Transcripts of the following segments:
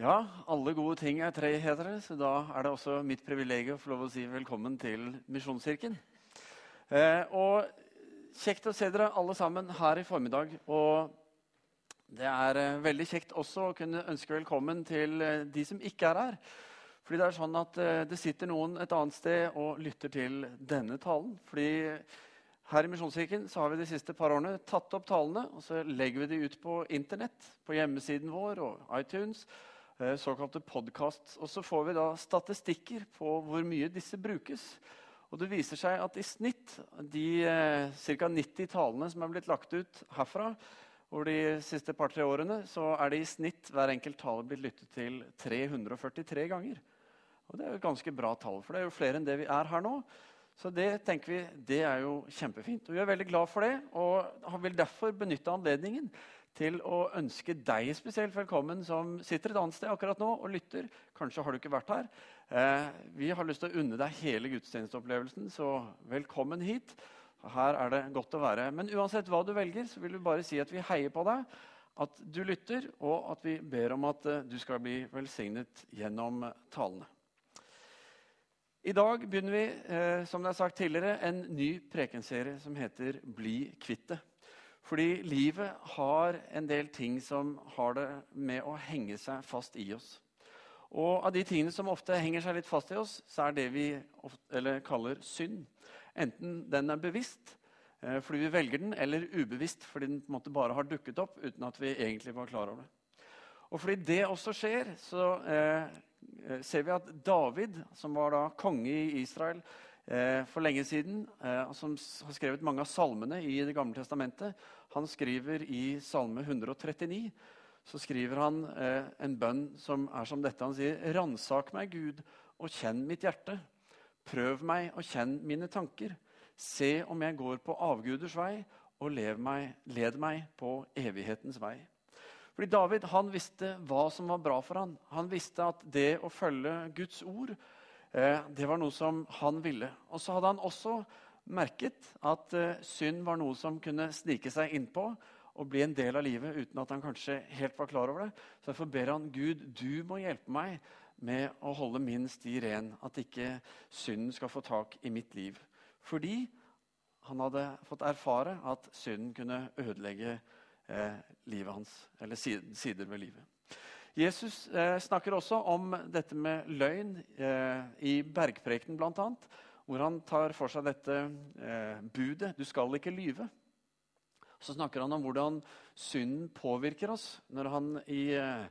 Ja, alle gode ting er tre, heter det. Så da er det også mitt privilegium å få lov å si velkommen til Misjonskirken. Eh, og kjekt å se dere alle sammen her i formiddag. Og det er eh, veldig kjekt også å kunne ønske velkommen til eh, de som ikke er her. Fordi det er sånn at eh, det sitter noen et annet sted og lytter til denne talen. Fordi her i Misjonskirken så har vi de siste par årene tatt opp talene og så legger vi de ut på Internett, på hjemmesiden vår og iTunes. Eh, såkalte podkast. Og så får vi da statistikker på hvor mye disse brukes. Og det viser seg at i snitt, de eh, ca. 90 talene som er blitt lagt ut herfra over de siste par-tre årene, så er det i snitt hver enkelt tale blitt lyttet til 343 ganger. Og Det er jo et ganske bra tall, for det er jo flere enn det vi er her nå. Så det tenker vi, det er jo kjempefint. Og Vi er veldig glad for det, og vil derfor benytte anledningen til å ønske deg spesielt velkommen som sitter et annet sted akkurat nå og lytter. Kanskje har du ikke vært her. Eh, vi har lyst til å unne deg hele gudstjenesteopplevelsen, så velkommen hit. Her er det godt å være. Men uansett hva du velger, så vil vi bare si at vi heier på deg, at du lytter, og at vi ber om at eh, du skal bli velsignet gjennom talene. I dag begynner vi eh, som det er sagt tidligere, en ny prekenserie som heter 'Bli kvitt det'. Fordi livet har en del ting som har det med å henge seg fast i oss. Og av de tingene som ofte henger seg litt fast i oss, så er det vi ofte, kaller synd. Enten den er bevisst eh, fordi vi velger den, eller ubevisst fordi den på en måte bare har dukket opp uten at vi egentlig var klar over det. Og fordi det også skjer, så eh, eh ser vi at David, som var da konge i Israel, for lenge siden, eh, som har skrevet mange av salmene i Det gamle testamentet. Han skriver i Salme 139 så skriver han eh, en bønn som er som dette. Han sier, 'Ransak meg, Gud, og kjenn mitt hjerte.' 'Prøv meg og kjenn mine tanker.' 'Se om jeg går på avguders vei, og meg, led meg på evighetens vei.' Fordi David han visste hva som var bra for ham. Han visste at det å følge Guds ord Eh, det var noe som han ville. Og så hadde han også merket at eh, synd var noe som kunne snike seg innpå og bli en del av livet uten at han kanskje helt var klar over det. Så derfor ber han Gud, du må hjelpe meg med å holde min sti ren. At ikke synden skal få tak i mitt liv. Fordi han hadde fått erfare at synden kunne ødelegge eh, livet hans, eller sider ved livet. Jesus eh, snakker også om dette med løgn eh, i bergprekenen bl.a. Hvor han tar for seg dette eh, budet 'du skal ikke lyve'. Så snakker han om hvordan synden påvirker oss. Når han i eh,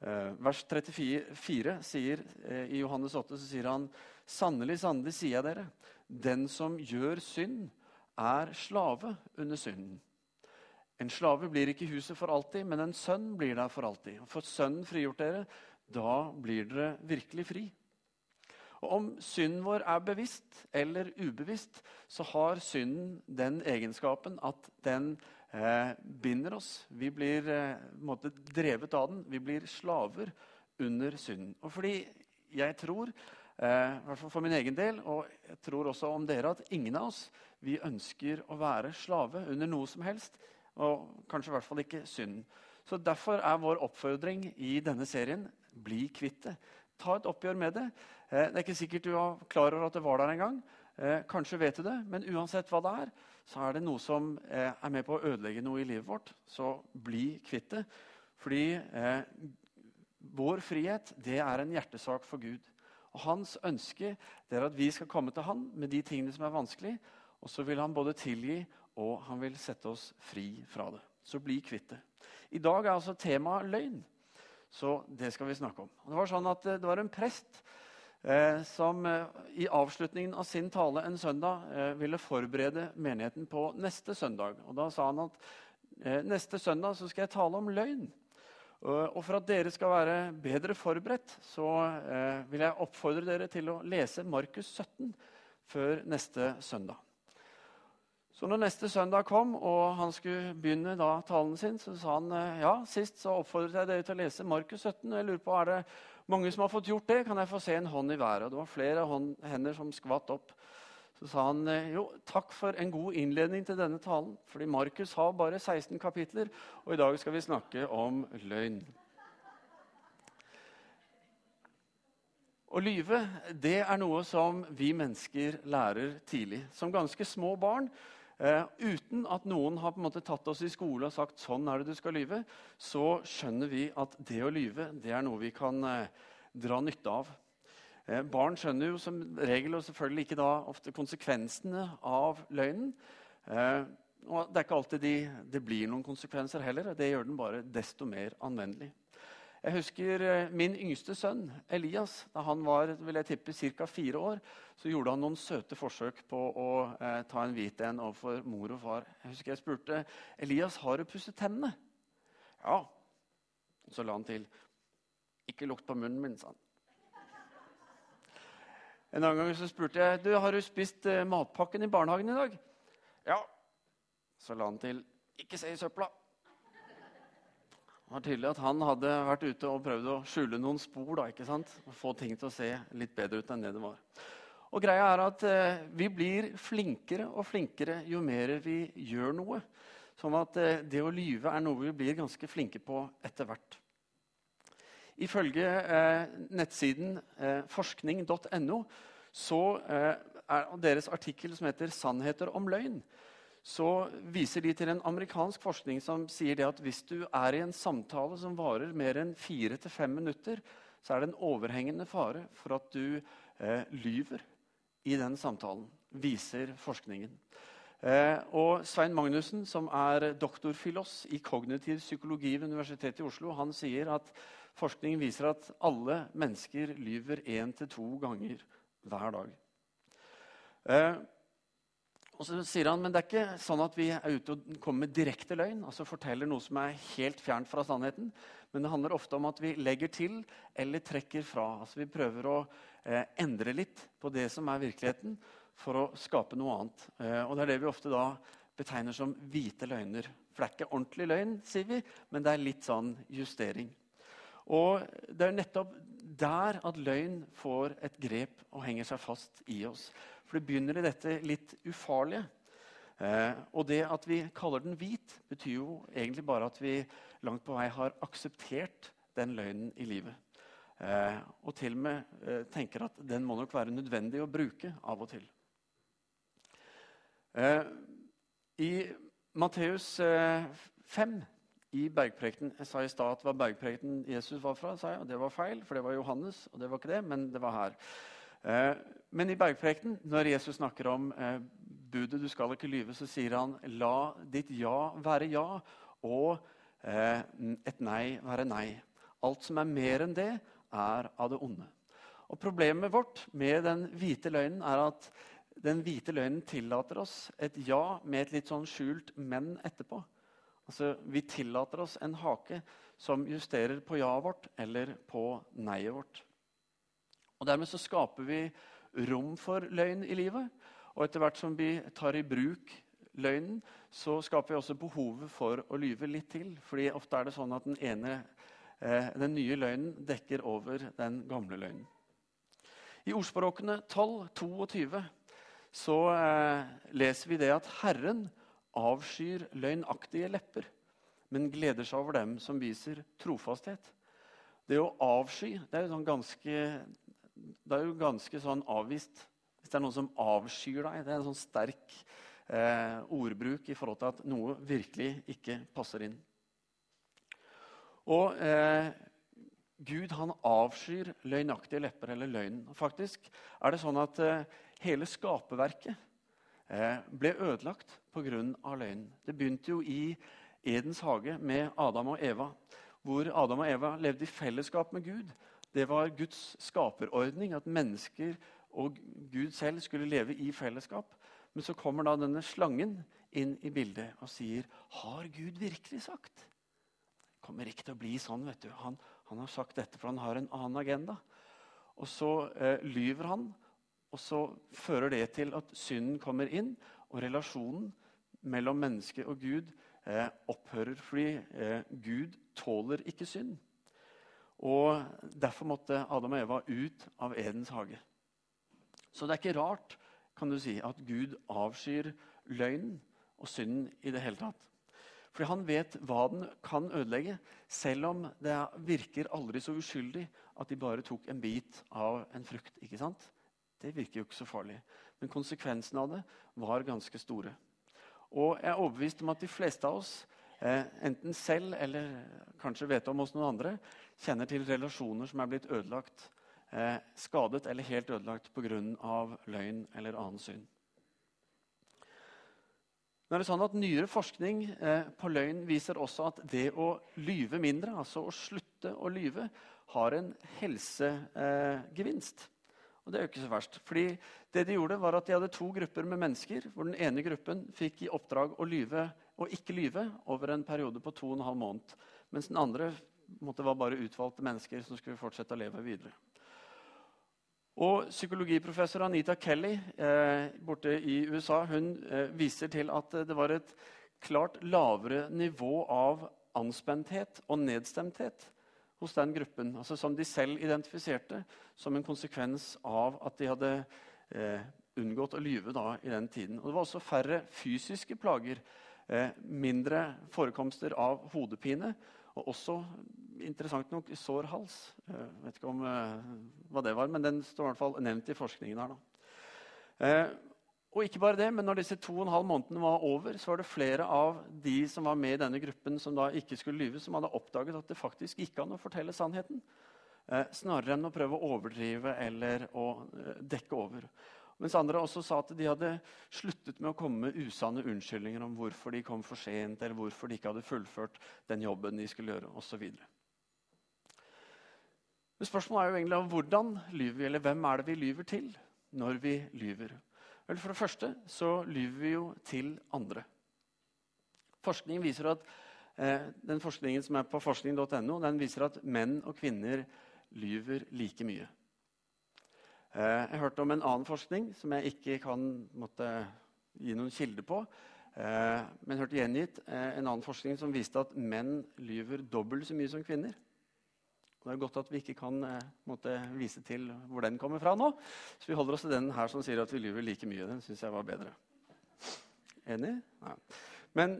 eh, vers 34 sier, eh, i Johannes 8 så sier han 'Sannelig, sannelig sier jeg dere, den som gjør synd, er slave under synden'. En slave blir ikke i huset for alltid, men en sønn blir der for alltid. Og Får sønnen frigjort dere, da blir dere virkelig fri. Og Om synden vår er bevisst eller ubevisst, så har synden den egenskapen at den eh, binder oss. Vi blir eh, drevet av den. Vi blir slaver under synden. Og fordi jeg tror, eh, i hvert fall for min egen del, og jeg tror også om dere, at ingen av oss vi ønsker å være slave under noe som helst. Og kanskje i hvert fall ikke synden. Så Derfor er vår oppfordring i denne serien bli kvitt det. Ta et oppgjør med det. Eh, det er ikke sikkert du er klar over at det var der engang. Eh, kanskje vet du det, men uansett hva det er, så er det noe som eh, er med på å ødelegge noe i livet vårt. Så bli kvitt det. Fordi vår frihet det er en hjertesak for Gud. Og Hans ønske det er at vi skal komme til Han med de tingene som er vanskelig. Og så vil han både tilgi og han vil sette oss fri fra det. Så bli kvitt det. I dag er altså temaet løgn. Så det skal vi snakke om. Det var sånn at eh, det var en prest eh, som eh, i avslutningen av sin tale en søndag eh, ville forberede menigheten på neste søndag. Og Da sa han at eh, neste søndag så skal jeg tale om løgn. Og For at dere skal være bedre forberedt, så eh, vil jeg oppfordre dere til å lese Markus 17 før neste søndag. Så når neste søndag kom, og han skulle begynne da talen sin, så sa han eh, ja, sist så oppfordret jeg dere til å lese Markus 17. og jeg lurer på, Er det mange som har fått gjort det? Kan jeg få se en hånd i været? Og det var flere hånd, hender som skvatt opp. Så sa han eh, jo, takk for en god innledning til denne talen. Fordi Markus har bare 16 kapitler, og i dag skal vi snakke om løgn. Å lyve det er noe som vi mennesker lærer tidlig. Som ganske små barn, eh, uten at noen har på en måte tatt oss i skole og sagt sånn er det du skal lyve, så skjønner vi at det å lyve det er noe vi kan eh, dra nytte av. Eh, barn skjønner jo som regel og selvfølgelig ikke da ofte konsekvensene av løgnen. Og det er ikke alltid de, det blir noen konsekvenser heller. Det gjør den bare desto mer anvendelig. Jeg husker eh, min yngste sønn Elias. Da han var vil jeg tippe, ca. fire år, så gjorde han noen søte forsøk på å eh, ta en hvit en overfor mor og far. Jeg husker jeg spurte Elias har du pusset tennene. Ja. Så la han til. Ikke lukt på munnen min, sa han. En annen gang så spurte jeg du, har du spist eh, matpakken i barnehagen i dag. Ja. Så la han til. Ikke se i søpla. Det var tydelig at han hadde vært ute og prøvd å skjule noen spor. da, ikke sant? Få ting til å se litt bedre ut enn det det var. Og greia er at eh, Vi blir flinkere og flinkere jo mer vi gjør noe. Sånn at eh, det å lyve er noe vi blir ganske flinke på etter hvert. Ifølge eh, nettsiden eh, forskning.no så eh, er deres artikkel som heter 'Sannheter om løgn', så viser de til en amerikansk forskning som sier at hvis du er i en samtale som varer mer enn fire til fem minutter, så er det en overhengende fare for at du eh, lyver i den samtalen, viser forskningen. Eh, og Svein Magnussen, som er doktorfilos i kognitiv psykologi ved Universitetet i Oslo, han sier at forskningen viser at alle mennesker lyver én til to ganger hver dag. Eh, og så sier han men det er ikke sånn at vi er ute og kommer med direkte løgn. altså forteller noe som er helt fjernt fra sannheten. Men det handler ofte om at vi legger til eller trekker fra. altså Vi prøver å eh, endre litt på det som er virkeligheten, for å skape noe annet. Eh, og Det er det vi ofte da betegner som hvite løgner. For det er ikke ordentlig løgn, sier vi, men det er litt sånn justering. Og det er nettopp der at løgn får et grep og henger seg fast i oss. For det begynner i dette litt ufarlige. Eh, og det at vi kaller den hvit, betyr jo egentlig bare at vi langt på vei har akseptert den løgnen i livet. Eh, og til og med eh, tenker at den må nok være nødvendig å bruke av og til. Eh, I Matteus 5 eh, i bergprekten, Jeg sa i stad at det var bergprekten Jesus var fra. sa jeg, og Det var feil, for det var Johannes. og det var ikke det, Men det var her. Eh, men i bergprekten, når Jesus snakker om eh, budet 'du skal ikke lyve', så sier han 'la ditt ja være ja', og eh, et nei være nei. Alt som er mer enn det, er av det onde. Og Problemet vårt med den hvite løgnen er at den hvite løgnen tillater oss et ja med et litt sånn skjult 'men' etterpå. Altså, Vi tillater oss en hake som justerer på ja-et vårt eller på nei-et vårt. Og Dermed så skaper vi rom for løgn i livet. Og etter hvert som vi tar i bruk løgnen, så skaper vi også behovet for å lyve litt til. Fordi ofte er det sånn at den, ene, eh, den nye løgnen dekker over den gamle løgnen. I ordspråkene 12, 22 så eh, leser vi det at Herren avskyr løgnaktige lepper, men gleder seg over dem som viser trofasthet. Det å avsky det er jo sånn ganske det er jo ganske sånn avvist hvis det er noen som avskyr deg. Det er en sånn sterk eh, ordbruk i forhold til at noe virkelig ikke passer inn. Og eh, Gud han avskyr løgnaktige lepper eller løgn. Faktisk er det sånn at eh, hele skaperverket eh, ble ødelagt pga. løgn. Det begynte jo i Edens hage med Adam og Eva, hvor Adam og Eva levde i fellesskap med Gud. Det var Guds skaperordning, at mennesker og Gud selv skulle leve i fellesskap. Men så kommer da denne slangen inn i bildet og sier, 'Har Gud virkelig sagt?' Det kommer ikke til å bli sånn. vet du. Han, han har sagt dette, for han har en annen agenda. Og så eh, lyver han, og så fører det til at synden kommer inn, og relasjonen mellom menneske og Gud eh, opphører fordi eh, Gud tåler ikke synd. Og Derfor måtte Adam og Eva ut av Edens hage. Så det er ikke rart kan du si, at Gud avskyr løgnen og synden i det hele tatt. Fordi han vet hva den kan ødelegge, selv om det virker aldri så uskyldig at de bare tok en bit av en frukt. ikke sant? Det virker jo ikke så farlig. Men konsekvensene av det var ganske store. Og jeg er overbevist om at de fleste av oss, enten selv eller kanskje vet om hos noen andre, kjenner til relasjoner som er blitt ødelagt, eh, skadet eller helt ødelagt pga. løgn eller annen synd. Nå er det sånn at Nyere forskning eh, på løgn viser også at det å lyve mindre, altså å slutte å lyve, har en helsegevinst. Og det er jo ikke så verst. Fordi det De gjorde var at de hadde to grupper med mennesker. hvor Den ene gruppen fikk i oppdrag å lyve og ikke lyve over en periode på to og en halv måned. Mens den andre måtte var bare utvalgte mennesker som skulle fortsette å leve videre. Og Psykologiprofessor Anita Kelly eh, borte i USA hun eh, viser til at det var et klart lavere nivå av anspenthet og nedstemthet hos den gruppen, altså som de selv identifiserte som en konsekvens av at de hadde eh, unngått å lyve da, i den tiden. Og det var også færre fysiske plager, eh, mindre forekomster av hodepine, og også interessant nok sår hals. Jeg eh, vet ikke om, eh, hva det var, men den står i hvert fall nevnt i forskningen her. Da. Eh, og ikke bare det, men når disse to og en halv månedene var over, så var det flere av de som var med i denne gruppen, som da ikke skulle lyve, som hadde oppdaget at det faktisk gikk an å fortelle sannheten. Eh, snarere enn å prøve å overdrive eller å eh, dekke over. Mens andre også sa at de hadde sluttet med å komme med usanne unnskyldninger om hvorfor de kom for sent, eller hvorfor de ikke hadde fullført den jobben de skulle gjøre, osv. Men spørsmålet er jo egentlig om hvordan lyver vi, eller hvem er det vi lyver til når vi lyver? Vel, For det første så lyver vi jo til andre. Forskning viser at, eh, den forskningen som er på forskning.no, den viser at menn og kvinner lyver like mye. Eh, jeg hørte om en annen forskning som jeg ikke kan måtte, gi noen kilde på. Eh, men hørte gjengitt eh, en annen forskning som viste at menn lyver dobbelt så mye som kvinner. Det er godt at vi ikke kan måtte, vise til hvor den kommer fra nå. Så vi holder oss til den her som sier at vi lyver like mye. Den syns jeg var bedre. Enig? Nei. Men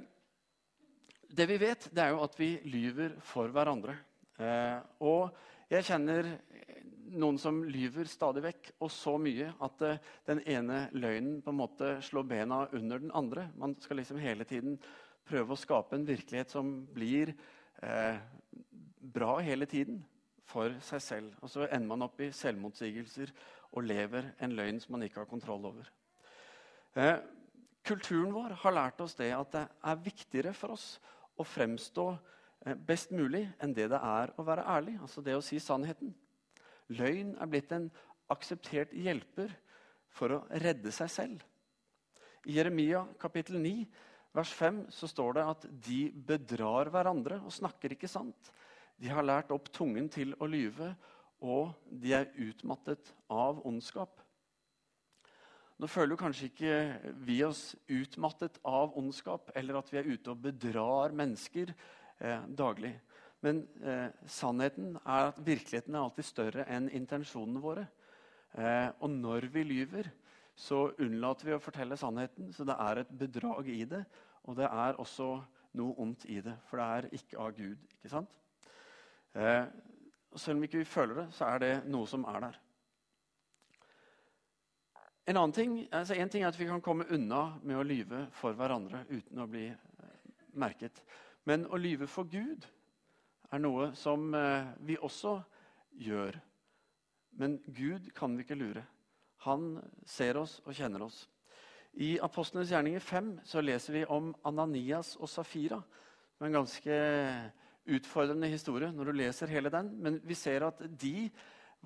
det vi vet, det er jo at vi lyver for hverandre. Og jeg kjenner noen som lyver stadig vekk, og så mye at eh, den ene løgnen på en måte slår bena under den andre. Man skal liksom hele tiden prøve å skape en virkelighet som blir eh, bra hele tiden for seg selv. Og så ender man opp i selvmotsigelser og lever en løgn som man ikke har kontroll over. Eh, kulturen vår har lært oss det at det er viktigere for oss å fremstå eh, best mulig enn det det er å være ærlig. Altså det å si sannheten. Løgn er blitt en akseptert hjelper for å redde seg selv. I Jeremia kapittel 9 vers 5 så står det at de bedrar hverandre og snakker ikke sant. De har lært opp tungen til å lyve, og de er utmattet av ondskap. Nå føler kanskje ikke vi oss utmattet av ondskap, eller at vi er ute og bedrar mennesker eh, daglig. Men eh, sannheten er at virkeligheten er alltid større enn intensjonene våre. Eh, og når vi lyver, så unnlater vi å fortelle sannheten. Så det er et bedrag i det, og det er også noe ondt i det. For det er ikke av Gud. ikke sant? Eh, selv om ikke vi føler det, så er det noe som er der. En annen ting, altså en ting er at vi kan komme unna med å lyve for hverandre uten å bli eh, merket. Men å lyve for Gud er noe som eh, vi også gjør. Men Gud kan vi ikke lure. Han ser oss og kjenner oss. I Apostlenes gjerninger 5 så leser vi om Ananias og Safira. Det er en ganske utfordrende historie når du leser hele den. Men vi ser at de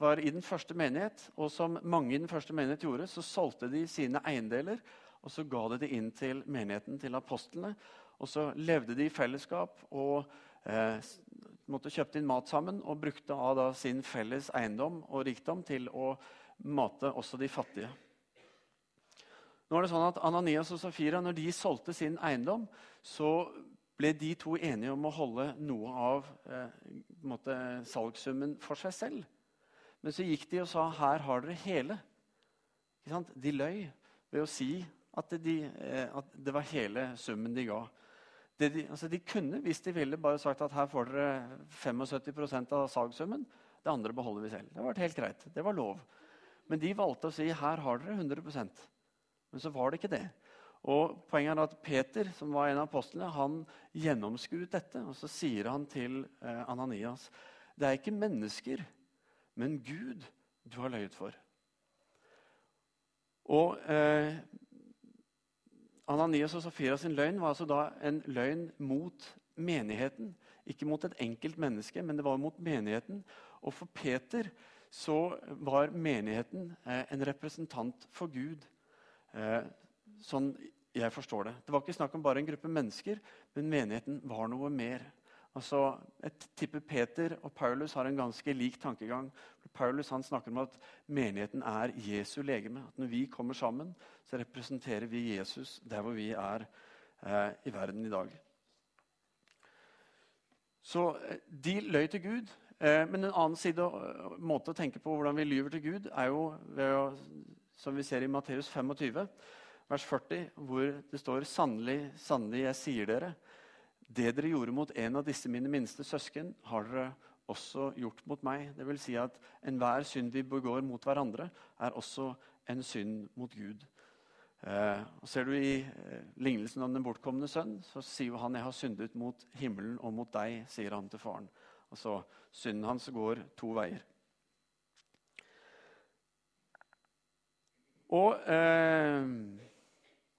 var i den første menighet, og som mange i den første menighet gjorde, så solgte de sine eiendeler og så ga de det inn til menigheten, til apostlene. Og så levde de i fellesskap og eh, måtte kjøpte inn mat sammen og brukte av sin felles eiendom og rikdom til å mate også de fattige. Nå er det sånn at Ananias og Safira, når de solgte sin eiendom, så ble de to enige om å holde noe av eh, salgssummen for seg selv. Men så gikk de og sa her har dere hele. De løy ved å si at, de, eh, at det var hele summen de ga. De, altså de, kunne, hvis de ville, bare sagt at her får dere 75% av salgssummen. Det andre beholder vi selv. Det var helt greit. Det var lov. Men de valgte å si her har dere 100% Men så var det ikke det. Og Poenget er at Peter, som var en av apostlene, han gjennomskuet dette. Og så sier han til eh, Ananias det er ikke mennesker, men Gud du har løyet for. Og eh, Ananias og Safira sin løgn var altså da en løgn mot menigheten. Ikke mot et enkelt menneske, men det var mot menigheten. Og for Peter så var menigheten eh, en representant for Gud. Eh, sånn jeg forstår det. Det var ikke snakk om bare en gruppe mennesker, men menigheten var noe mer. Altså, Jeg tipper Peter og Paulus har en ganske lik tankegang. Paulus snakker om at menigheten er Jesu legeme. At Når vi kommer sammen, så representerer vi Jesus der hvor vi er eh, i verden i dag. Så eh, de løy til Gud. Eh, men en annen side, eh, måte å tenke på hvordan vi lyver til Gud, er jo ved å, som vi ser i Matteus 25, vers 40, hvor det står sannelig, sannelig, jeg sier dere, det dere gjorde mot en av disse mine minste søsken, har dere også gjort mot meg. Det vil si at enhver synd vi begår mot hverandre, er også en synd mot Gud. Eh, ser du I eh, lignelsen om den bortkomne sønn så sier han jeg har syndet mot himmelen og mot deg. sier han til faren. Altså, Synden hans går to veier. Og eh,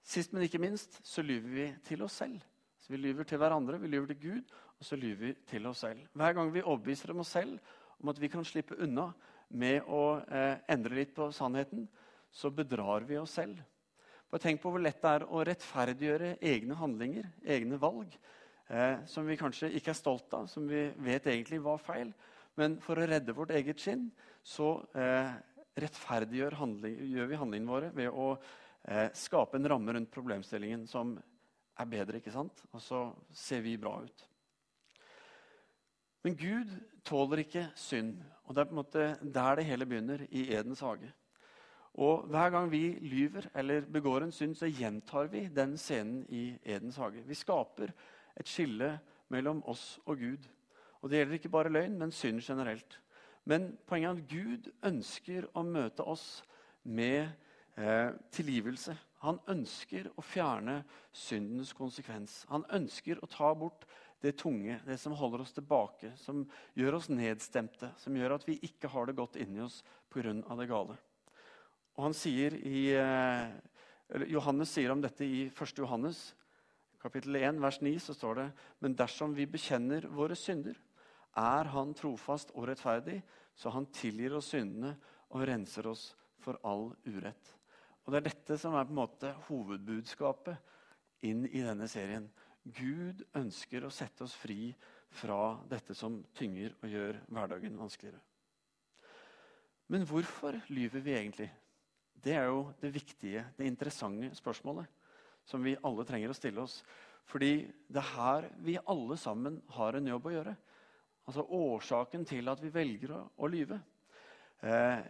sist, men ikke minst, så lyver vi til oss selv. Så Vi lyver til hverandre, vi lyver til Gud, og så lyver vi til oss selv. Hver gang vi overbeviser oss selv om at vi kan slippe unna med å eh, endre litt på sannheten, så bedrar vi oss selv. Bare Tenk på hvor lett det er å rettferdiggjøre egne handlinger, egne valg, eh, som vi kanskje ikke er stolt av, som vi vet egentlig var feil. Men for å redde vårt eget skinn så eh, rettferdiggjør handling, vi handlingene våre ved å eh, skape en ramme rundt problemstillingen som er bedre, ikke sant? Og så ser vi bra ut. Men Gud tåler ikke synd. Og det er på en måte der det hele begynner, i Edens hage. Og Hver gang vi lyver eller begår en synd, så gjentar vi den scenen i Edens hage. Vi skaper et skille mellom oss og Gud. Og Det gjelder ikke bare løgn, men synd generelt. Men poenget er at Gud ønsker å møte oss med eh, tilgivelse. Han ønsker å fjerne syndens konsekvens. Han ønsker å ta bort det tunge, det som holder oss tilbake, som gjør oss nedstemte, som gjør at vi ikke har det godt inni oss pga. det gale. Og han sier i, eller Johannes sier om dette i 1. Johannes kapittel 1, vers 9, så står det Men dersom vi bekjenner våre synder, er Han trofast og rettferdig, så Han tilgir oss syndene og renser oss for all urett. Og Det er dette som er på en måte hovedbudskapet inn i denne serien. Gud ønsker å sette oss fri fra dette som tynger og gjør hverdagen vanskeligere. Men hvorfor lyver vi egentlig? Det er jo det viktige, det interessante spørsmålet som vi alle trenger å stille oss. Fordi det er her vi alle sammen har en jobb å gjøre. Altså årsaken til at vi velger å, å lyve. Eh,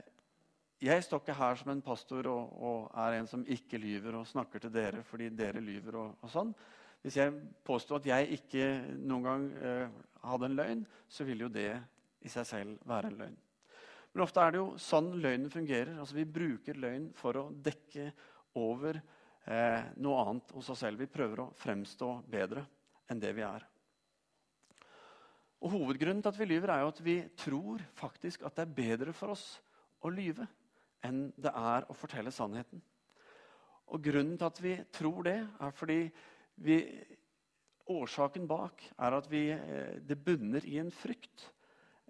jeg står ikke her som en pastor og, og, er en som ikke lyver og snakker til dere fordi dere lyver. og, og sånn. Hvis jeg påstår at jeg ikke noen gang eh, hadde en løgn, så vil jo det i seg selv være en løgn. Men ofte er det jo sånn løgnen fungerer. Altså Vi bruker løgn for å dekke over eh, noe annet hos oss selv. Vi prøver å fremstå bedre enn det vi er. Og Hovedgrunnen til at vi lyver, er jo at vi tror faktisk at det er bedre for oss å lyve enn det er å fortelle sannheten. Og Grunnen til at vi tror det, er fordi vi, årsaken bak er at vi, eh, det bunner i en frykt.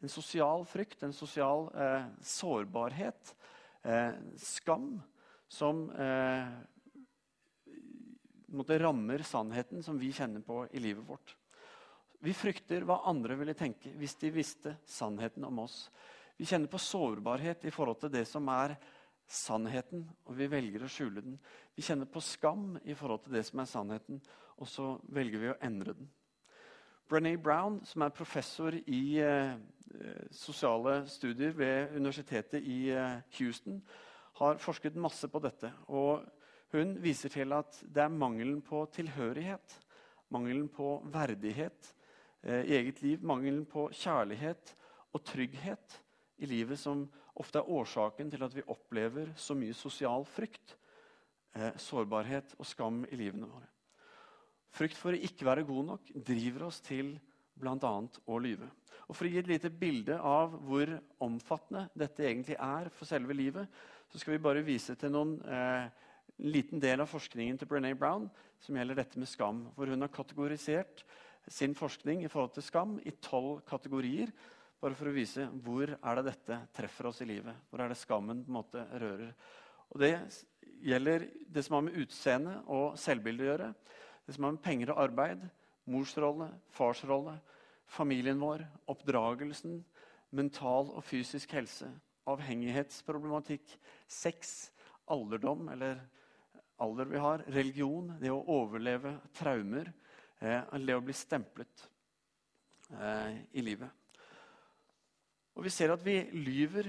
En sosial frykt, en sosial eh, sårbarhet, eh, skam, som eh, rammer sannheten som vi kjenner på i livet vårt. Vi frykter hva andre ville tenke hvis de visste sannheten om oss. Vi kjenner på sårbarhet i forhold til det som er sannheten, og vi velger å skjule den. Vi kjenner på skam i forhold til det som er sannheten, og så velger vi å endre den. Brené Brown, som er professor i eh, sosiale studier ved universitetet i eh, Houston, har forsket masse på dette. og Hun viser til at det er mangelen på tilhørighet, mangelen på verdighet eh, i eget liv, mangelen på kjærlighet og trygghet i livet som ofte er årsaken til at vi opplever så mye sosial frykt, eh, sårbarhet og skam i livene våre. Frykt for å ikke være god nok driver oss til bl.a. å lyve. Og For å gi et lite bilde av hvor omfattende dette egentlig er for selve livet, så skal vi bare vise til noen, eh, en liten del av forskningen til Brené Brown som gjelder dette med skam. Hvor hun har kategorisert sin forskning i forhold til skam i tolv kategorier. Bare for å vise hvor er det dette treffer oss i livet. Hvor er det skammen på en måte rører. Og Det gjelder det som har med utseende og selvbilde å gjøre. Det som har med penger og arbeid, morsrolle, farsrolle, familien vår, oppdragelsen, mental og fysisk helse, avhengighetsproblematikk, sex, alderdom eller alder vi har, religion, det å overleve traumer, eh, det å bli stemplet eh, i livet. Og Vi ser at vi lyver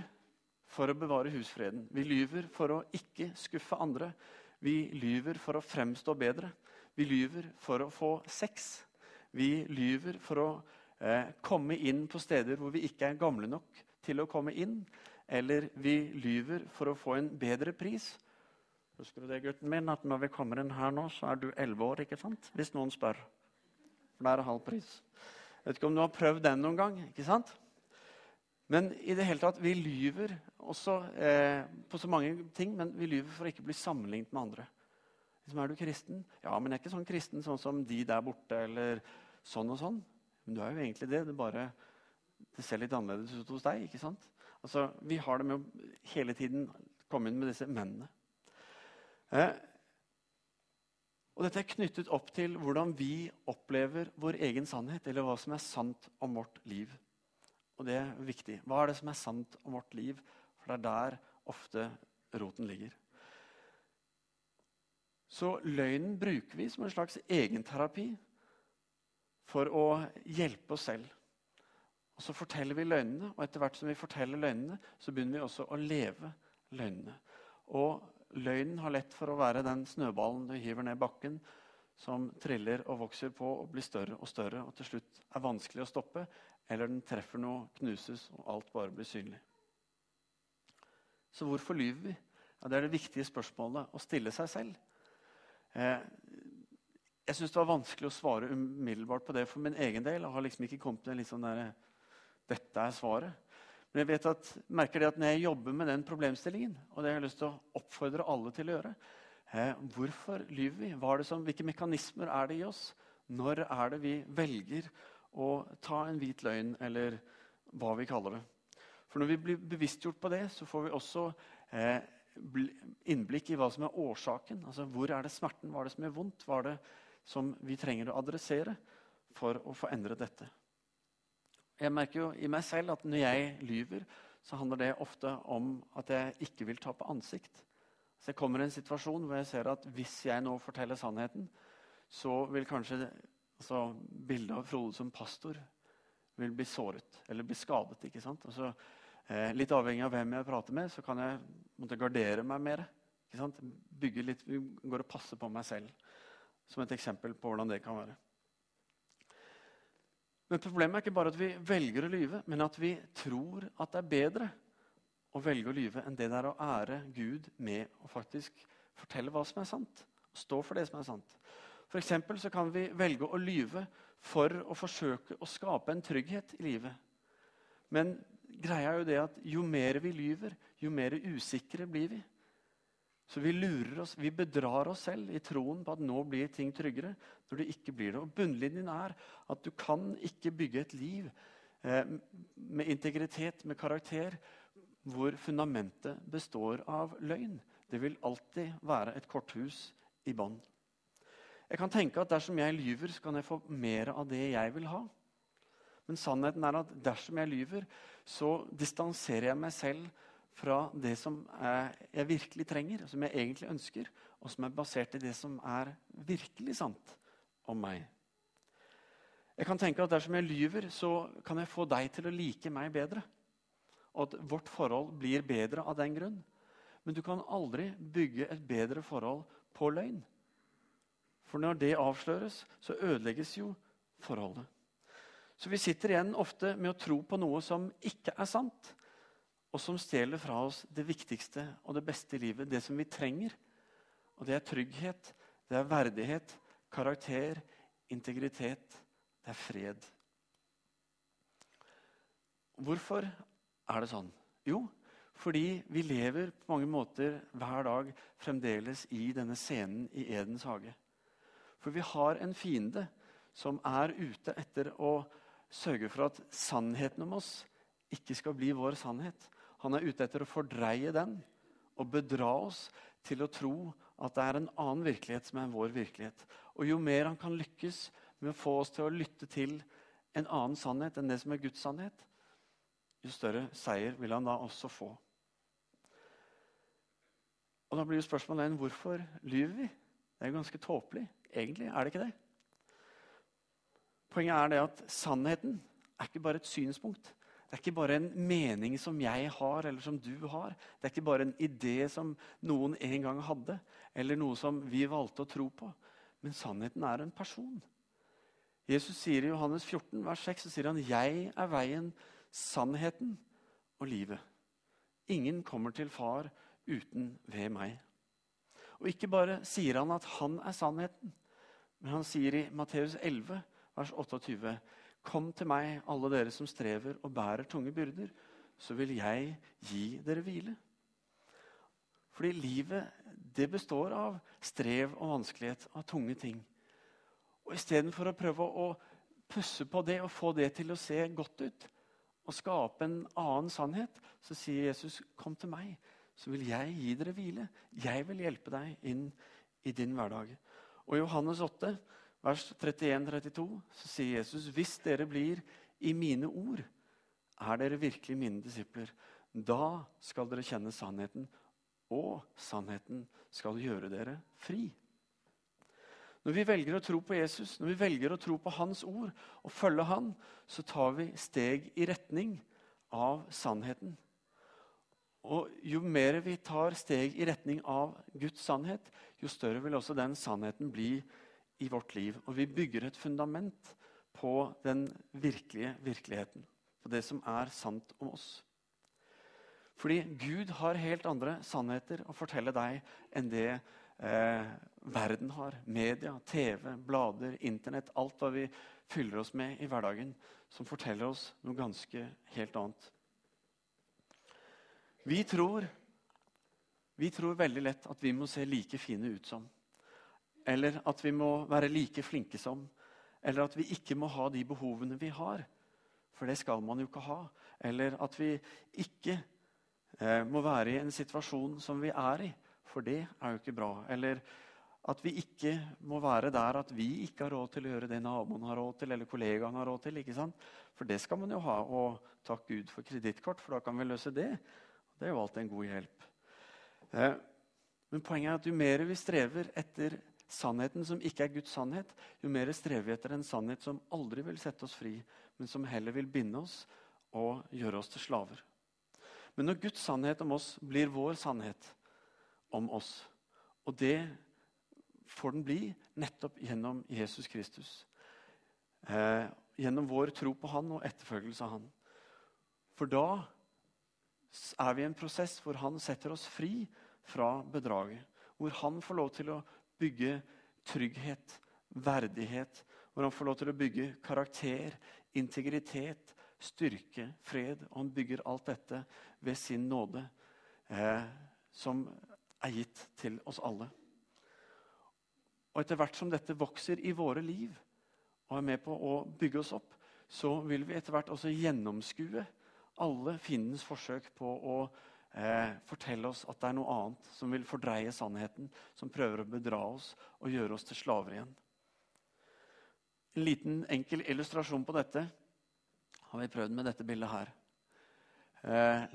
for å bevare husfreden. Vi lyver for å ikke skuffe andre. Vi lyver for å fremstå bedre. Vi lyver for å få sex. Vi lyver for å eh, komme inn på steder hvor vi ikke er gamle nok til å komme inn. Eller vi lyver for å få en bedre pris. Husker du det, gutten min, at når vi kommer inn her nå, så er du elleve år, ikke sant? Hvis noen spør. For da er det halv pris. Vet ikke om du har prøvd den noen gang. ikke sant? Men i det hele tatt, vi lyver også eh, på så mange ting, men vi lyver for å ikke bli sammenlignet med andre. Liksom, er du kristen? Ja, men jeg er ikke sånn kristen sånn som de der borte. eller sånn og sånn. Men du er jo egentlig det. Det, bare, det ser litt annerledes ut hos deg. ikke sant? Altså, Vi har det med å hele tiden komme inn med disse mennene. Eh, og Dette er knyttet opp til hvordan vi opplever vår egen sannhet, eller hva som er sant om vårt liv. Og det er viktig. Hva er det som er sant om vårt liv? For det er der ofte roten ligger. Så løgnen bruker vi som en slags egenterapi for å hjelpe oss selv. Og Så forteller vi løgnene, og etter hvert som vi forteller løgnene, så begynner vi også å leve løgnene. Og løgnen har lett for å være den snøballen du hiver ned bakken, som triller og vokser på og blir større og større og til slutt er vanskelig å stoppe, eller den treffer noe, knuses, og alt bare blir synlig. Så hvorfor lyver vi? Ja, det er det viktige spørsmålet å stille seg selv. Eh, jeg syns det var vanskelig å svare umiddelbart på det for min egen del. Jeg har liksom ikke kommet til litt sånn der, dette er svaret. Men jeg vet at, merker det at når jeg jobber med den problemstillingen, og det har jeg lyst til å oppfordre alle til å gjøre Hvorfor lyver vi? Som, hvilke mekanismer er det i oss? Når er det vi velger å ta en hvit løgn, eller hva vi kaller det? For når vi blir bevisstgjort på det, så får vi også eh, innblikk i hva som er årsaken. Altså, Hvor er det smerten? Hva er det som gjør vondt? Hva er det som vi trenger å adressere for å få endret dette. Jeg merker jo i meg selv at når jeg lyver, så handler det ofte om at jeg ikke vil ta på ansikt. Så jeg kommer i en situasjon hvor jeg ser at hvis jeg nå forteller sannheten, så vil kanskje altså, bildet av Frode som pastor vil bli såret eller bli skadet. ikke sant? Altså, eh, litt avhengig av hvem jeg prater med, så kan jeg måtte gardere meg mer. ikke sant? Bygge litt, Går og passer på meg selv som et eksempel på hvordan det kan være. Men Problemet er ikke bare at vi velger å lyve, men at vi tror at det er bedre å velge å lyve enn det det er å ære Gud med å faktisk fortelle hva som er sant. Stå for det som er sant. For så kan vi velge å lyve for å forsøke å skape en trygghet i livet. Men greia er jo det at jo mer vi lyver, jo mer usikre blir vi. Så vi lurer oss, vi bedrar oss selv i troen på at nå blir ting tryggere, når det ikke blir det. Og Bunnlinjen er at du kan ikke bygge et liv eh, med integritet, med karakter, hvor fundamentet består av løgn. Det vil alltid være et korthus i bånn. Jeg kan tenke at dersom jeg lyver, så kan jeg få mer av det jeg vil ha. Men sannheten er at dersom jeg lyver, så distanserer jeg meg selv fra det som jeg virkelig trenger, som jeg egentlig ønsker, og som er basert i det som er virkelig sant om meg. Jeg kan tenke at Dersom jeg lyver, så kan jeg få deg til å like meg bedre. Og at vårt forhold blir bedre av den grunn. Men du kan aldri bygge et bedre forhold på løgn. For når det avsløres, så ødelegges jo forholdet. Så vi sitter igjen ofte med å tro på noe som ikke er sant, og som stjeler fra oss det viktigste og det beste i livet, det som vi trenger. Og det er trygghet, det er verdighet, karakter, integritet, det er fred. Hvorfor er det sånn? Jo, fordi vi lever på mange måter hver dag fremdeles i denne scenen i Edens hage. For vi har en fiende som er ute etter å sørge for at sannheten om oss ikke skal bli vår sannhet. Han er ute etter å fordreie den og bedra oss til å tro at det er en annen virkelighet som er vår virkelighet. Og jo mer han kan lykkes med å få oss til å lytte til en annen sannhet enn det som er Guds sannhet, jo større seier vil han da også få. Og Da blir jo spørsmålet hvorfor lyver vi? Det er jo ganske tåpelig. Egentlig er det ikke det. Poenget er det at sannheten er ikke bare et synspunkt. Det er ikke bare en mening som jeg har, eller som du har. Det er ikke bare en idé som noen en gang hadde, eller noe som vi valgte å tro på. Men sannheten er en person. Jesus sier i Johannes 14, vers 6, så sier han, 'Jeg er veien, sannheten og livet'. Ingen kommer til far uten ved meg. Og ikke bare sier han at han er sannheten, men han sier i Matteus 11, vers 28.: Kom til meg, alle dere som strever og bærer tunge byrder, så vil jeg gi dere hvile. Fordi livet det består av strev og vanskelighet, av tunge ting. Og Istedenfor å prøve å pusse på det og få det til å se godt ut, og skape en annen sannhet, så sier Jesus, 'Kom til meg, så vil jeg gi dere hvile.' 'Jeg vil hjelpe deg inn i din hverdag.' Og I Johannes 8, vers 31-32, så sier Jesus, 'Hvis dere blir i mine ord, er dere virkelig mine disipler.' Da skal dere kjenne sannheten, og sannheten skal gjøre dere fri. Når vi velger å tro på Jesus, når vi velger å tro på Hans ord og følge Han, så tar vi steg i retning av sannheten. Og Jo mer vi tar steg i retning av Guds sannhet, jo større vil også den sannheten bli i vårt liv. Og vi bygger et fundament på den virkelige virkeligheten. På det som er sant om oss. Fordi Gud har helt andre sannheter å fortelle deg enn det eh, verden har. Media, TV, blader, Internett. Alt hva vi fyller oss med i hverdagen, som forteller oss noe ganske helt annet. Vi tror, vi tror veldig lett at vi må se like fine ut som. Eller at vi må være like flinke som. Eller at vi ikke må ha de behovene vi har. For det skal man jo ikke ha. Eller at vi ikke eh, må være i en situasjon som vi er i. For det er jo ikke bra. Eller at vi ikke må være der at vi ikke har råd til å gjøre det naboen har råd til, eller kollegaen har råd til. ikke sant? For det skal man jo ha. Og takk Gud for kredittkort, for da kan vi løse det. Det er jo alltid en god hjelp. Eh, men poenget er at jo mer vi strever etter sannheten som ikke er Guds sannhet, jo mer strever vi etter en sannhet som aldri vil sette oss fri, men som heller vil binde oss og gjøre oss til slaver. Men når Guds sannhet om oss blir vår sannhet om oss, og det får den bli nettopp gjennom Jesus Kristus. Eh, gjennom vår tro på han og etterfølgelse av han. For da er vi i en prosess hvor han setter oss fri fra bedraget. Hvor han får lov til å bygge trygghet, verdighet. Hvor han får lov til å bygge karakter, integritet, styrke, fred. Og han bygger alt dette ved sin nåde, eh, som er gitt til oss alle. Og etter hvert som dette vokser i våre liv og er med på å bygge oss opp, så vil vi etter hvert også gjennomskue alle fiendens forsøk på å eh, fortelle oss at det er noe annet som vil fordreie sannheten, som prøver å bedra oss og gjøre oss til slaver igjen. En liten, enkel illustrasjon på dette har vi prøvd med dette bildet her. Eh,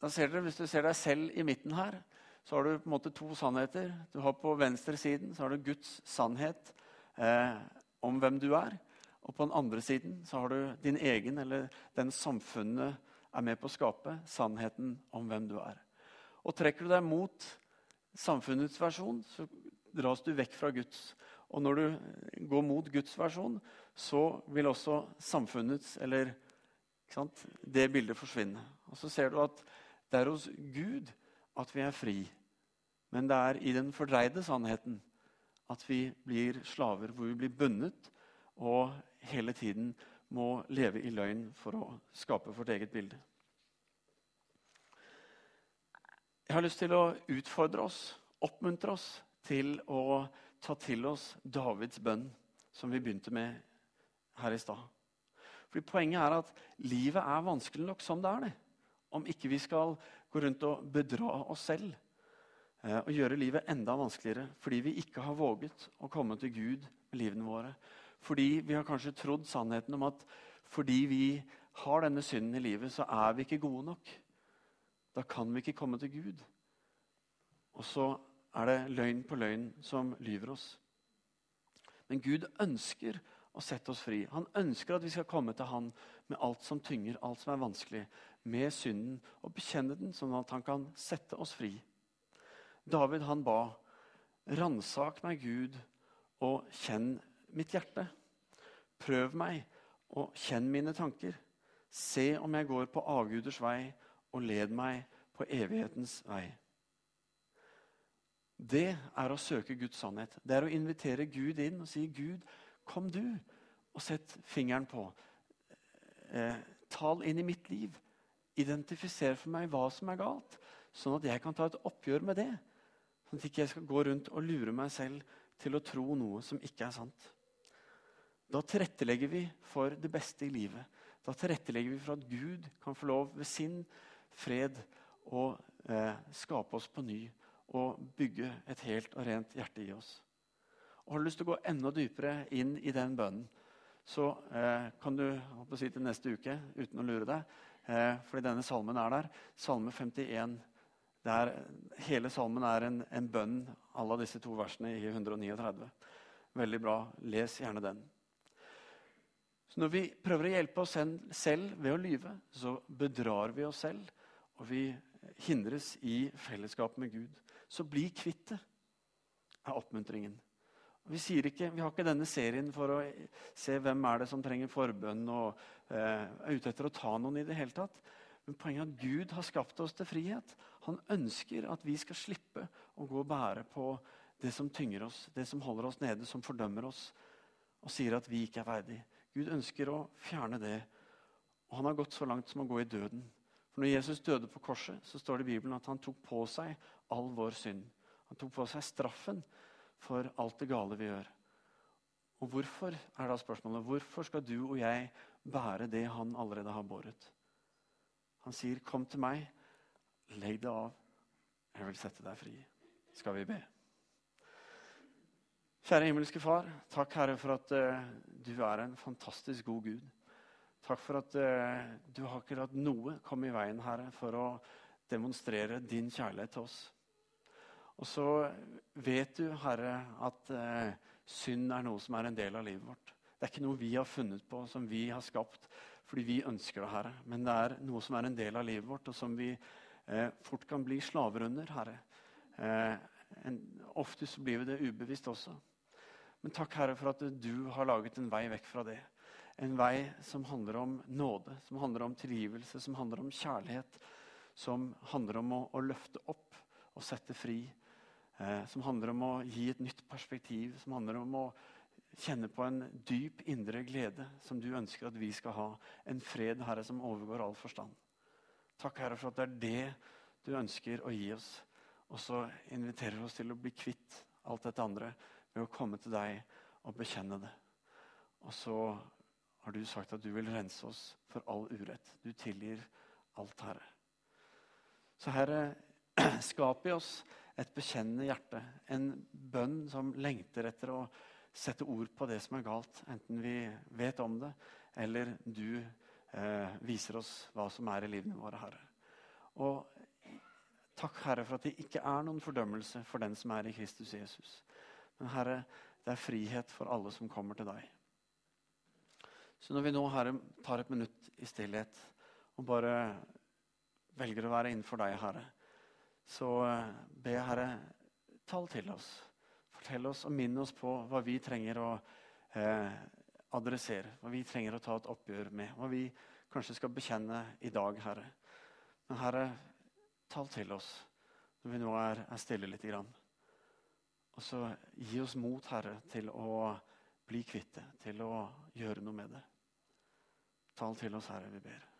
da ser dere, Hvis du ser deg selv i midten her, så har du på en måte to sannheter. Du har På venstresiden så har du Guds sannhet eh, om hvem du er. Og på den andre siden så har du din egen, eller den samfunnet er med på å skape, sannheten om hvem du er. Og trekker du deg mot samfunnets versjon, så dras du vekk fra Guds. Og når du går mot Guds versjon, så vil også samfunnets eller det bildet forsvinne. Og så ser du at det er hos Gud at vi er fri. Men det er i den fordreide sannheten at vi blir slaver, hvor vi blir bundet og hele tiden må leve i løgn for å skape vårt eget bilde. Jeg har lyst til å utfordre oss, oppmuntre oss til å ta til oss Davids bønn, som vi begynte med her i stad. Fordi Poenget er at livet er vanskelig nok som det er. det. Om ikke vi skal gå rundt og bedra oss selv eh, og gjøre livet enda vanskeligere fordi vi ikke har våget å komme til Gud med livene våre. Fordi vi har kanskje trodd sannheten om at fordi vi har denne synden i livet, så er vi ikke gode nok. Da kan vi ikke komme til Gud. Og så er det løgn på løgn som lyver oss. Men Gud ønsker å sette oss fri. Han ønsker at vi skal komme til Han med alt som tynger, alt som er vanskelig, med synden, og bekjenne den, sånn at han kan sette oss fri. David han ba, 'Ransak meg, Gud, og kjenn mitt hjerte.' 'Prøv meg og kjenn mine tanker.' 'Se om jeg går på avguders vei, og led meg på evighetens vei.' Det er å søke Guds sannhet. Det er å invitere Gud inn og si, 'Gud, kom du og sett fingeren på.' Eh, tal inn i mitt liv. Identifiser for meg hva som er galt, sånn at jeg kan ta et oppgjør med det. Sånn at jeg ikke skal gå rundt og lure meg selv til å tro noe som ikke er sant. Da tilrettelegger vi for det beste i livet. Da tilrettelegger vi for at Gud kan få lov ved sin fred å eh, skape oss på ny og bygge et helt og rent hjerte i oss. Og Har du lyst til å gå enda dypere inn i den bønnen, så eh, kan du si til neste uke uten å lure deg, fordi denne salmen er der. Salme 51. Der, hele salmen er en, en bønn alle disse to versene i 139. Veldig bra. Les gjerne den. Så Når vi prøver å hjelpe oss selv ved å lyve, så bedrar vi oss selv. Og vi hindres i fellesskap med Gud. Så bli kvitt det, er oppmuntringen. Vi, ikke, vi, har ikke denne serien for å se hvem er det som trenger forbønn og eh, er ute etter å ta noen i det hele tatt. Men poenget er at Gud har skapt oss til frihet. Han ønsker at vi skal slippe å gå og bære på det som tynger oss, det som holder oss nede, som fordømmer oss og sier at vi ikke er verdig. Gud ønsker å fjerne det. Og han har gått så langt som å gå i døden. For Når Jesus døde på korset, så står det i Bibelen at han tok på seg all vår synd. Han tok på seg straffen for alt det gale vi gjør. Og hvorfor er da spørsmålet, hvorfor skal du og jeg bære det han allerede har båret? Han sier, 'Kom til meg, legg det av. Jeg vil sette deg fri.' Skal vi be? Kjære himmelske Far, takk Herre for at uh, du er en fantastisk god Gud. Takk for at uh, du har ikke latt noe komme i veien, Herre, for å demonstrere din kjærlighet til oss. Og så vet du, Herre, at eh, synd er noe som er en del av livet vårt. Det er ikke noe vi har funnet på, som vi har skapt fordi vi ønsker det, Herre. Men det er noe som er en del av livet vårt, og som vi eh, fort kan bli slaver under, Herre. Eh, en, ofte så blir vi det ubevisst også. Men takk, Herre, for at du har laget en vei vekk fra det. En vei som handler om nåde, som handler om tilgivelse, som handler om kjærlighet. Som handler om å, å løfte opp og sette fri som handler om å gi et nytt perspektiv, som handler om å kjenne på en dyp indre glede som du ønsker at vi skal ha. En fred, Herre, som overgår all forstand. Takk, Herre, for at det er det du ønsker å gi oss. Og så inviterer du oss til å bli kvitt alt dette andre ved å komme til deg og bekjenne det. Og så har du sagt at du vil rense oss for all urett. Du tilgir alt, Herre. Så Herre, skap i oss et bekjennende hjerte. En bønn som lengter etter å sette ord på det som er galt. Enten vi vet om det, eller du eh, viser oss hva som er i livene våre, Herre. Og takk, Herre, for at det ikke er noen fordømmelse for den som er i Kristus Jesus. Men Herre, det er frihet for alle som kommer til deg. Så når vi nå, Herre, tar et minutt i stillhet og bare velger å være innenfor deg, Herre, så ber be Herre, tal til oss. fortell oss og minn oss på hva vi trenger å eh, adressere, hva vi trenger å ta et oppgjør med, hva vi kanskje skal bekjenne i dag, Herre. Men Herre, tal til oss når vi nå er, er stille lite grann. Og så gi oss mot, Herre, til å bli kvitt det, til å gjøre noe med det. Tal til oss, Herre, vi ber.